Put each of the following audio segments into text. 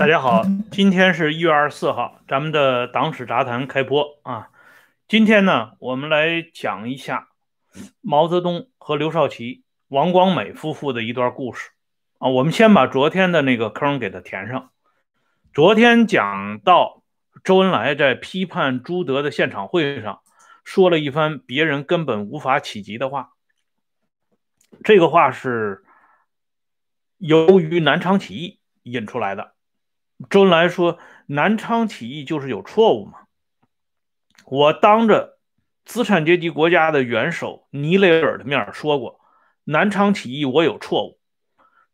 大家好，今天是一月二十四号，咱们的党史杂谈开播啊。今天呢，我们来讲一下毛泽东和刘少奇、王光美夫妇的一段故事啊。我们先把昨天的那个坑给它填上。昨天讲到周恩来在批判朱德的现场会上说了一番别人根本无法企及的话，这个话是由于南昌起义引出来的。周恩来说：“南昌起义就是有错误嘛？我当着资产阶级国家的元首尼雷尔的面说过，南昌起义我有错误。”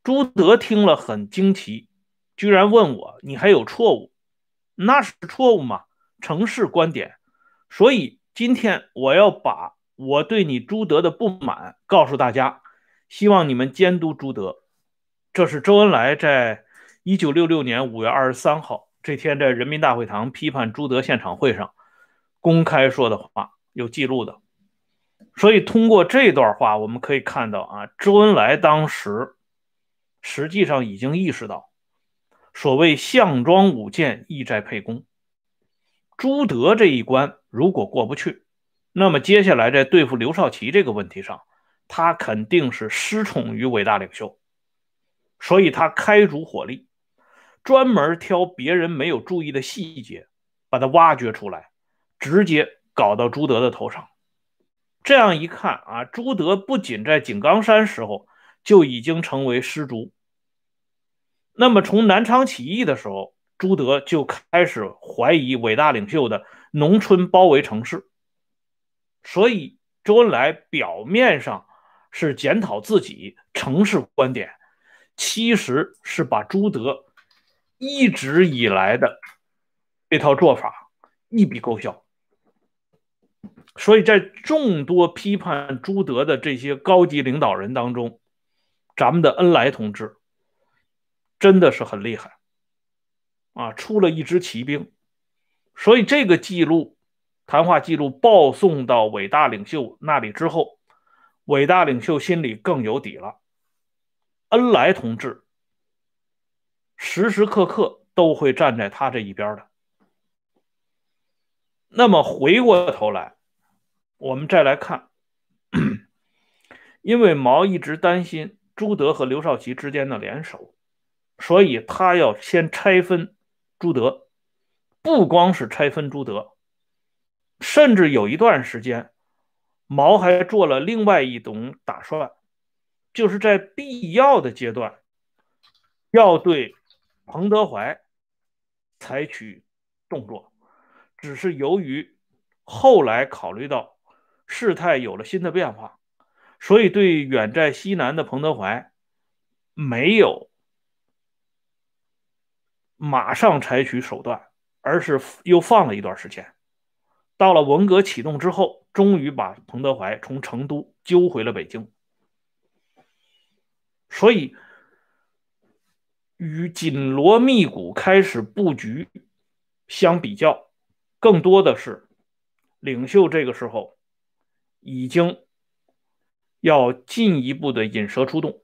朱德听了很惊奇，居然问我：“你还有错误？那是错误吗？城市观点。所以今天我要把我对你朱德的不满告诉大家，希望你们监督朱德。”这是周恩来在。一九六六年五月二十三号这天，在人民大会堂批判朱德现场会上公开说的话有记录的，所以通过这段话，我们可以看到啊，周恩来当时实际上已经意识到，所谓项庄舞剑，意在沛公。朱德这一关如果过不去，那么接下来在对付刘少奇这个问题上，他肯定是失宠于伟大领袖，所以他开足火力。专门挑别人没有注意的细节，把它挖掘出来，直接搞到朱德的头上。这样一看啊，朱德不仅在井冈山时候就已经成为失足，那么从南昌起义的时候，朱德就开始怀疑伟大领袖的农村包围城市。所以周恩来表面上是检讨自己城市观点，其实是把朱德。一直以来的这套做法一笔勾销，所以在众多批判朱德的这些高级领导人当中，咱们的恩来同志真的是很厉害啊，出了一支奇兵。所以这个记录谈话记录报送到伟大领袖那里之后，伟大领袖心里更有底了，恩来同志。时时刻刻都会站在他这一边的。那么回过头来，我们再来看，因为毛一直担心朱德和刘少奇之间的联手，所以他要先拆分朱德。不光是拆分朱德，甚至有一段时间，毛还做了另外一种打算，就是在必要的阶段要对。彭德怀采取动作，只是由于后来考虑到事态有了新的变化，所以对远在西南的彭德怀没有马上采取手段，而是又放了一段时间。到了文革启动之后，终于把彭德怀从成都揪回了北京。所以。与紧锣密鼓开始布局相比较，更多的是领袖这个时候已经要进一步的引蛇出洞，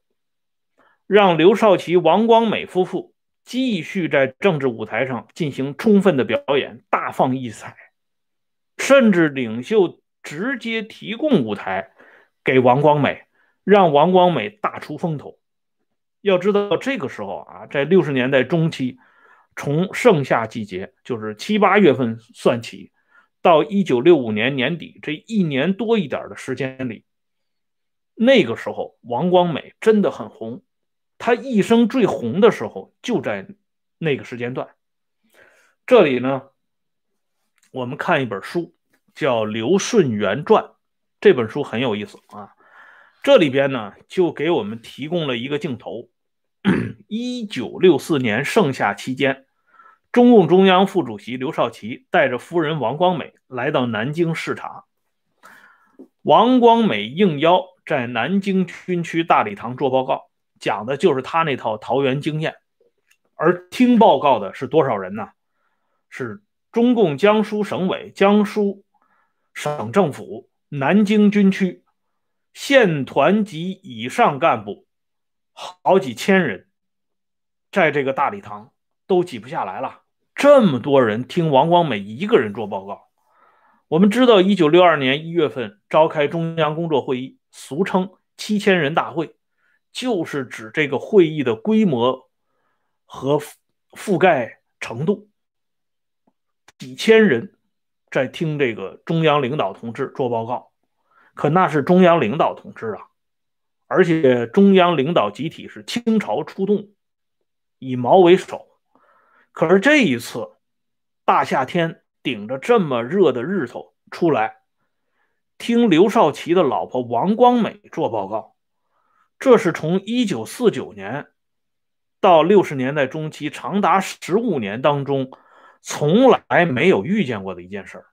让刘少奇、王光美夫妇继续在政治舞台上进行充分的表演，大放异彩，甚至领袖直接提供舞台给王光美，让王光美大出风头。要知道，这个时候啊，在六十年代中期，从盛夏季节，就是七八月份算起，到一九六五年年底这一年多一点的时间里，那个时候王光美真的很红，他一生最红的时候就在那个时间段。这里呢，我们看一本书，叫《刘顺元传》，这本书很有意思啊。这里边呢，就给我们提供了一个镜头。一九六四年盛夏期间，中共中央副主席刘少奇带着夫人王光美来到南京视察。王光美应邀在南京军区大礼堂做报告，讲的就是他那套桃园经验。而听报告的是多少人呢？是中共江苏省委、江苏省政府、南京军区县团级以上干部。好几千人在这个大礼堂都挤不下来了。这么多人听王光美一个人做报告。我们知道，一九六二年一月份召开中央工作会议，俗称七千人大会，就是指这个会议的规模和覆盖程度。几千人在听这个中央领导同志做报告，可那是中央领导同志啊，而且中央领导集体是倾巢出动，以毛为首。可是这一次，大夏天。顶着这么热的日头出来听刘少奇的老婆王光美做报告，这是从一九四九年到六十年代中期长达十五年当中从来没有遇见过的一件事儿。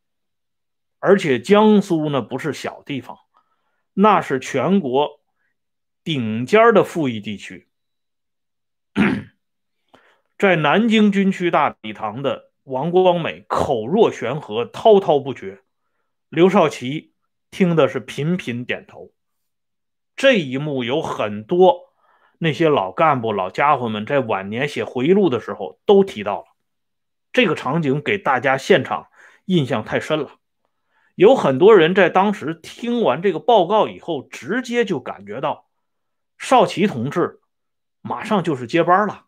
而且江苏呢不是小地方，那是全国顶尖的富裕地区，在南京军区大礼堂的。王光美口若悬河，滔滔不绝。刘少奇听的是频频点头。这一幕有很多那些老干部、老家伙们在晚年写回忆录的时候都提到了。这个场景给大家现场印象太深了。有很多人在当时听完这个报告以后，直接就感觉到少奇同志马上就是接班了。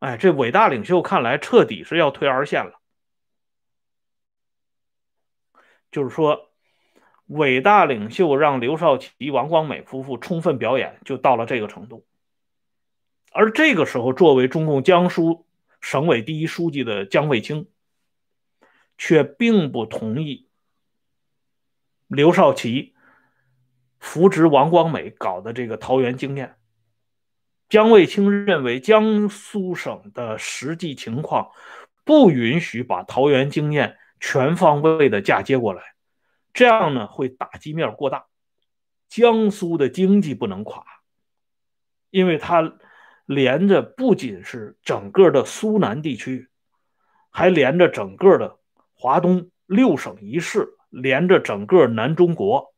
哎，这伟大领袖看来彻底是要退二线了。就是说，伟大领袖让刘少奇、王光美夫妇充分表演，就到了这个程度。而这个时候，作为中共江苏省委第一书记的江卫清，却并不同意刘少奇扶植王光美搞的这个桃园经验。江卫清认为，江苏省的实际情况不允许把桃园经验全方位的嫁接过来，这样呢会打击面过大。江苏的经济不能垮，因为它连着不仅是整个的苏南地区，还连着整个的华东六省一市，连着整个南中国。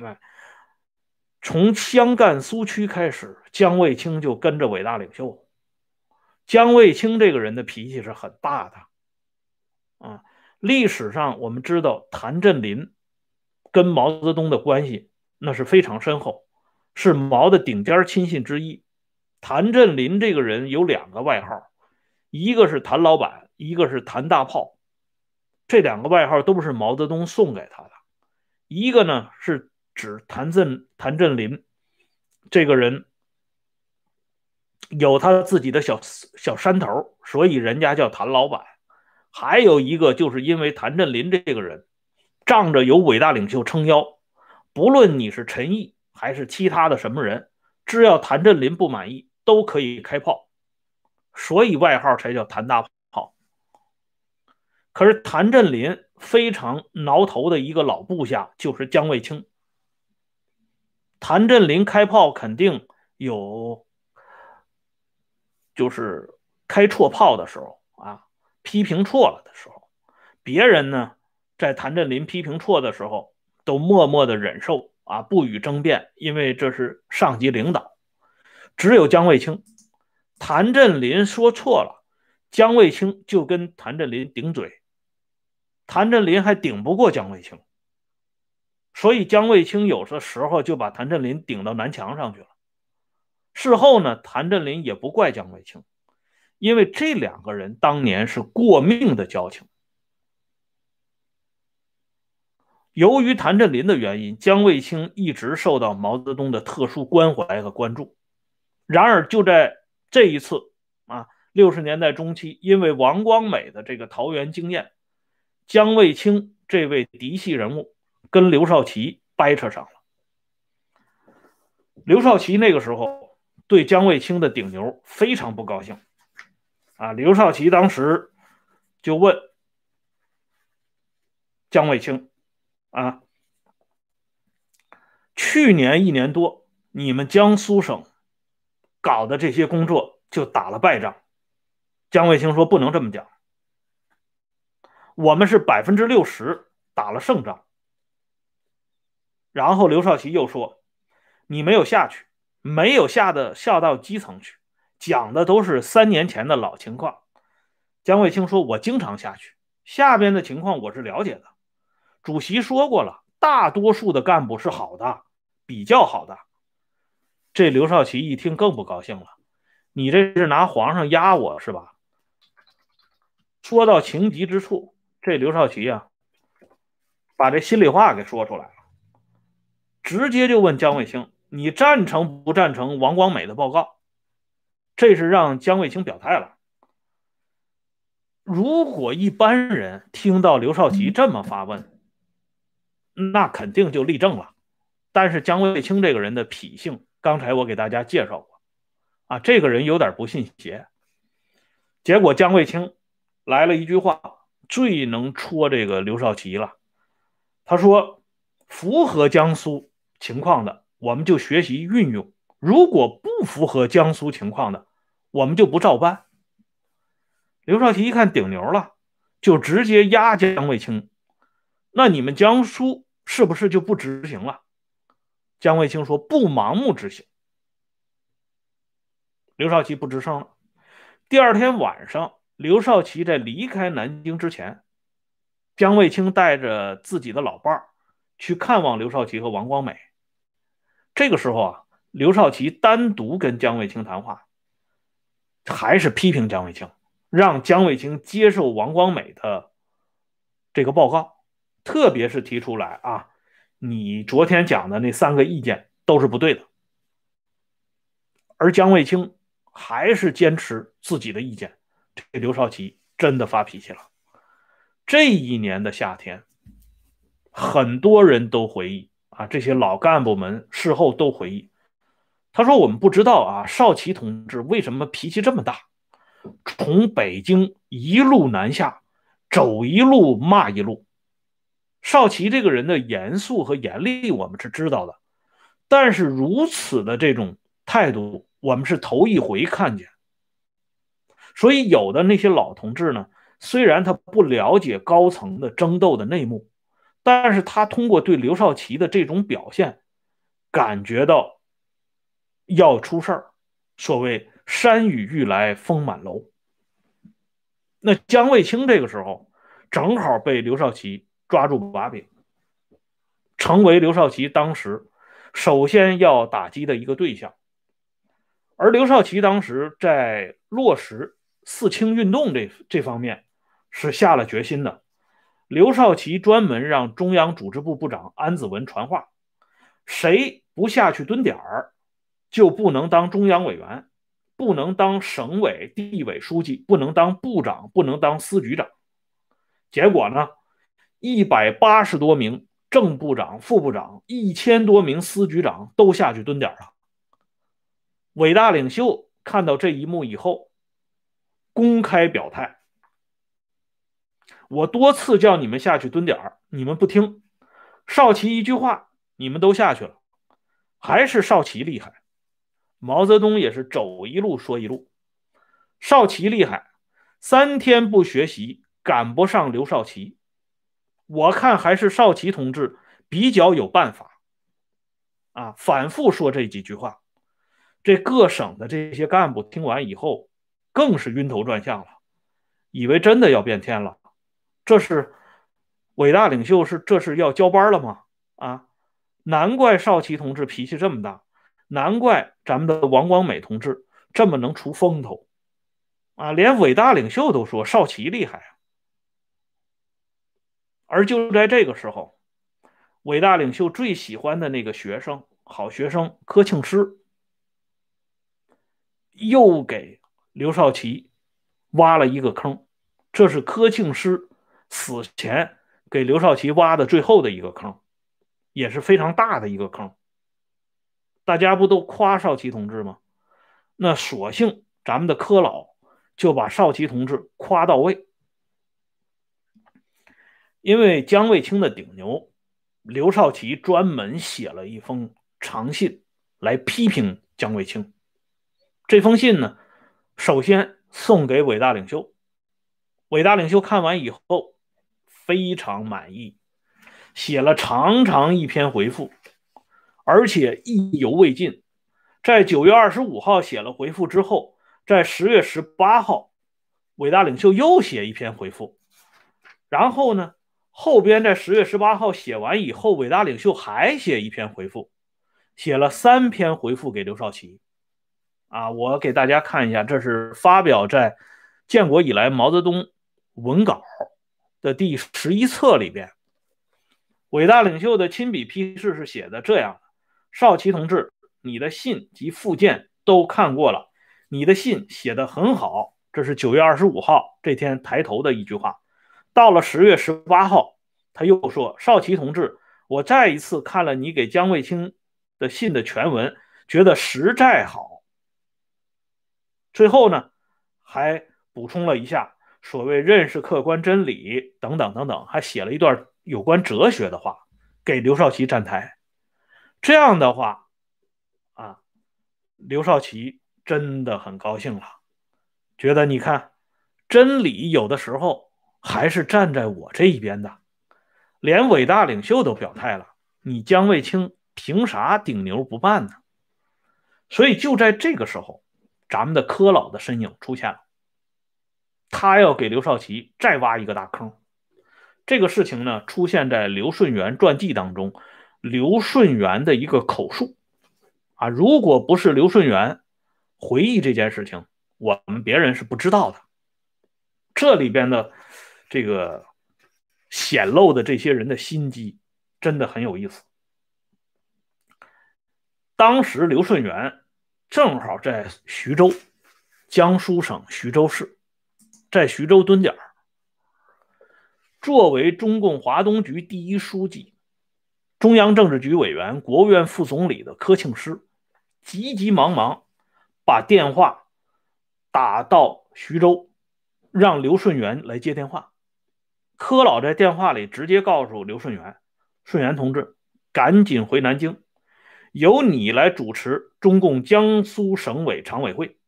哎。从湘赣苏区开始，江卫清就跟着伟大领袖。江卫清这个人的脾气是很大的，啊，历史上我们知道谭震林跟毛泽东的关系那是非常深厚，是毛的顶尖亲信之一。谭震林这个人有两个外号，一个是谭老板，一个是谭大炮，这两个外号都是毛泽东送给他的。一个呢是。指谭震谭震林这个人有他自己的小小山头，所以人家叫谭老板。还有一个就是因为谭震林这个人仗着有伟大领袖撑腰，不论你是陈毅还是其他的什么人，只要谭震林不满意，都可以开炮，所以外号才叫谭大炮。可是谭震林非常挠头的一个老部下就是姜卫清。谭震林开炮肯定有，就是开错炮的时候啊，批评错了的时候，别人呢在谭震林批评错的时候都默默的忍受啊，不予争辩，因为这是上级领导。只有姜卫清，谭震林说错了，姜卫清就跟谭震林顶嘴，谭震林还顶不过姜卫清。所以姜卫清有的时候就把谭震林顶到南墙上去了。事后呢，谭震林也不怪姜卫清，因为这两个人当年是过命的交情。由于谭震林的原因，姜卫清一直受到毛泽东的特殊关怀和关注。然而就在这一次啊，六十年代中期，因为王光美的这个桃园经验，姜卫清这位嫡系人物。跟刘少奇掰扯上了。刘少奇那个时候对姜卫清的顶牛非常不高兴，啊，刘少奇当时就问姜卫清，啊，去年一年多你们江苏省搞的这些工作就打了败仗。姜卫清说不能这么讲，我们是百分之六十打了胜仗。然后刘少奇又说：“你没有下去，没有下的下到基层去，讲的都是三年前的老情况。江卫清说：“我经常下去，下边的情况我是了解的。主席说过了，大多数的干部是好的，比较好的。”这刘少奇一听更不高兴了：“你这是拿皇上压我是吧？”说到情急之处，这刘少奇啊，把这心里话给说出来，直接就问姜卫清：“你赞成不赞成王光美的报告？”这是让姜卫清表态了。如果一般人听到刘少奇这么发问，那肯定就立正了。但是姜卫清这个人的脾性，刚才我给大家介绍过，啊，这个人有点不信邪。结果姜卫清来了一句话，最能戳这个刘少奇了。他说：“符合江苏情况的，我们就学习运用；如果不符合江苏情况的，我们就不照办。”刘少奇一看顶牛了，就直接压江卫清。那你们江苏是不是就不执行了？江卫清说：“不盲目执行。”刘少奇不吱声了。第二天晚上，刘少奇在离开南京之前，江卫清带着自己的老伴儿去看望刘少奇和王光美。这个时候啊，刘少奇单独跟姜卫清谈话，还是批评姜卫清。让姜卫清接受王光美的这个报告，特别是提出来啊，你昨天讲的那三个意见都是不对的。而姜卫清还是坚持自己的意见，这刘少奇真的发脾气了。这一年的夏天，很多人都回忆啊，这些老干部们事后都回忆，他说：“我们不知道啊，少奇同志为什么脾气这么大。”从北京一路南下，走一路骂一路。少奇这个人的严肃和严厉，我们是知道的，但是如此的这种态度，我们是头一回看见。所以，有的那些老同志呢，虽然他不了解高层的争斗的内幕，但是他通过对刘少奇的这种表现，感觉到要出事儿。所谓。山雨欲来风满楼。那姜卫清这个时候正好被刘少奇抓住把柄，成为刘少奇当时首先要打击的一个对象。而刘少奇当时在落实四清运动这这方面是下了决心的。刘少奇专门让中央组织部部长安子文传话：谁不下去蹲点儿，就不能当中央委员。不能当省委、地委书记，不能当部长，不能当司局长。结果呢，一百八十多名正部长、副部长，一千多名司局长都下去蹲点儿了。伟大领袖看到这一幕以后，公开表态：我多次叫你们下去蹲点儿你们不听。少奇一句话，你们都下去了，还是少奇厉害。毛泽东也是走一路说一路，少奇厉害，三天不学习赶不上刘少奇。我看还是少奇同志比较有办法。啊，反复说这几句话，这各省的这些干部听完以后，更是晕头转向了，以为真的要变天了。这是伟大领袖是这是要交班了吗？啊，难怪少奇同志脾气这么大。难怪咱们的王光美同志这么能出风头啊！连伟大领袖都说少奇厉害啊！而就在这个时候，伟大领袖最喜欢的那个学生，好学生柯庆施，又给刘少奇挖了一个坑。这是柯庆施死前给刘少奇挖的最后的一个坑，也是非常大的一个坑。大家不都夸少奇同志吗？那索性咱们的柯老就把少奇同志夸到位。因为姜卫清的顶牛，刘少奇专门写了一封长信来批评姜卫清。这封信呢，首先送给伟大领袖，伟大领袖看完以后非常满意，写了长长一篇回复。而且意犹未尽，在九月二十五号写了回复之后，在十月十八号，伟大领袖又写一篇回复，然后呢，后边在十月十八号写完以后，伟大领袖还写一篇回复，写了三篇回复给刘少奇。啊，我给大家看一下，这是发表在建国以来毛泽东文稿的第十一册里边，伟大领袖的亲笔批示是写的这样的：少奇同志，你的信及附件都看过了，你的信写的很好。这是九月二十五号这天抬头的一句话。到了十月十八号，他又说：少奇同志，我再一次看了你给江卫清的信的全文，觉得实在好。最后呢，还补充了一下所谓认识客观真理等等等等，还写了一段有关哲学的话给刘少奇站台。这样的话，啊，刘少奇真的很高兴了，觉得你看，真理有的时候还是站在我这一边的。连伟大领袖都表态了，你江卫清凭啥顶牛不办呢？所以就在这个时候。咱们的柯老的身影出现了，他要给刘少奇再挖一个大坑。这个事情呢，出现在刘顺元传记当中，刘顺元的一个口述啊。如果不是刘顺元回忆这件事情，我们别人是不知道的。这里边的这个显露的这些人的心机，真的很有意思。当时刘顺元。正好在徐州，江苏省徐州市，在徐州蹲点作为中共华东局第一书记、中央政治局委员、国务院副总理的柯庆施，急急忙忙把电话打到徐州，让刘顺元来接电话。柯老在电话里直接告诉刘顺元：“顺元同志，赶紧回南京。”由你来主持中共江苏省委常委会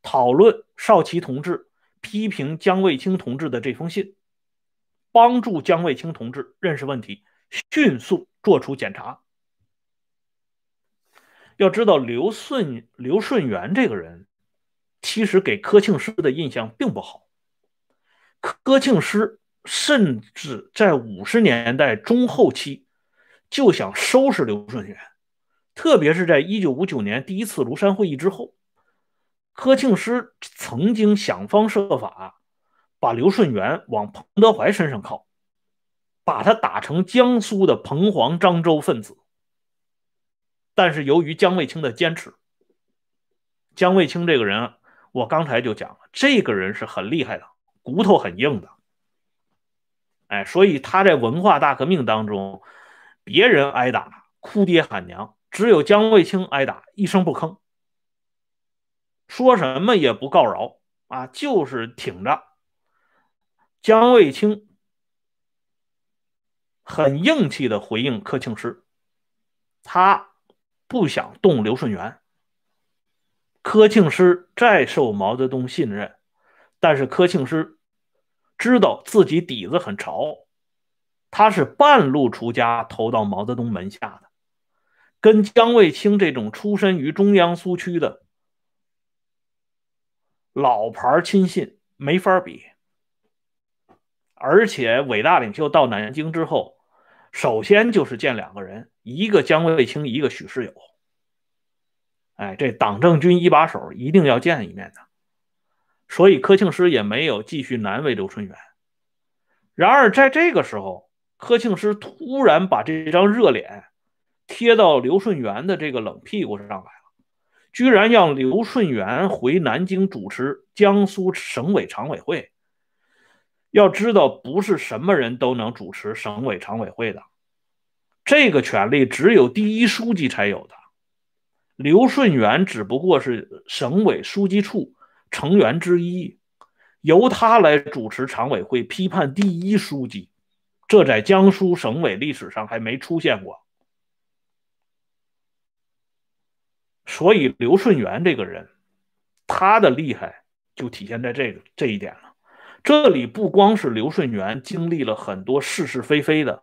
讨论少奇同志批评江卫清同志的这封信，帮助江卫清同志认识问题，迅速做出检查。要知道，刘顺刘顺元这个人，其实给柯庆施的印象并不好。柯庆施甚至在五十年代中后期就想收拾刘顺元。特别是在一九五九年第一次庐山会议之后，柯庆施曾经想方设法把刘顺元往彭德怀身上靠，把他打成江苏的彭黄漳州分子。但是由于江卫清的坚持，江卫清这个人，我刚才就讲了，这个人是很厉害的，骨头很硬的。哎，所以他在文化大革命当中，别人挨打哭爹喊娘。只有江卫清挨打一声不吭，说什么也不告饶啊，就是挺着。江卫清很硬气的回应柯庆施，他不想动刘顺元。柯庆施再受毛泽东信任，但是柯庆施知道自己底子很潮，他是半路出家投到毛泽东门下的。跟江卫清这种出身于中央苏区的老牌亲信没法比，而且伟大领袖到南京之后，首先就是见两个人，一个江卫清，一个许世友。哎，这党政军一把手一定要见一面的，所以柯庆施也没有继续难为刘春元。然而在这个时候，柯庆施突然把这张热脸。贴到刘顺元的这个冷屁股上来了，居然让刘顺元回南京主持江苏省委常委会。要知道，不是什么人都能主持省委常委会的，这个权利只有第一书记才有的。刘顺元只不过是省委书记处成员之一，由他来主持常委会批判第一书记，这在江苏省委历史上还没出现过。所以刘顺元这个人，他的厉害就体现在这个这一点了。这里不光是刘顺元经历了很多是是非非的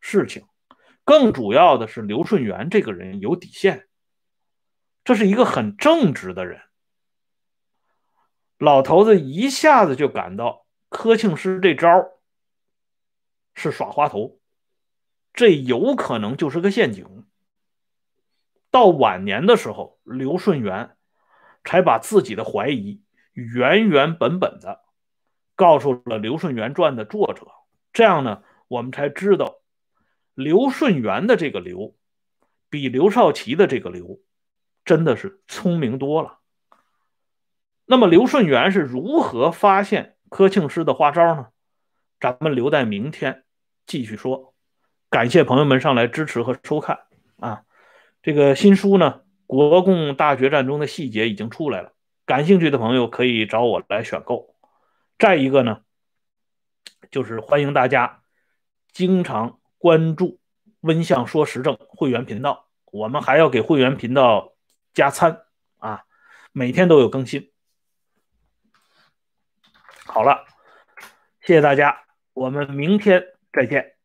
事情，更主要的是刘顺元这个人有底线，这是一个很正直的人。老头子一下子就感到柯庆施这招是耍滑头，这有可能就是个陷阱。到晚年的时候，刘顺元才把自己的怀疑原原本本的告诉了《刘顺元传》的作者。这样呢，我们才知道刘顺元的这个刘比刘少奇的这个刘真的是聪明多了。那么刘顺元是如何发现柯庆施的花招呢？咱们留待明天继续说。感谢朋友们上来支持和收看！这个新书呢，《国共大决战中的细节》已经出来了，感兴趣的朋友可以找我来选购。再一个呢，就是欢迎大家经常关注“温相说时政”会员频道，我们还要给会员频道加餐啊，每天都有更新。好了，谢谢大家，我们明天再见。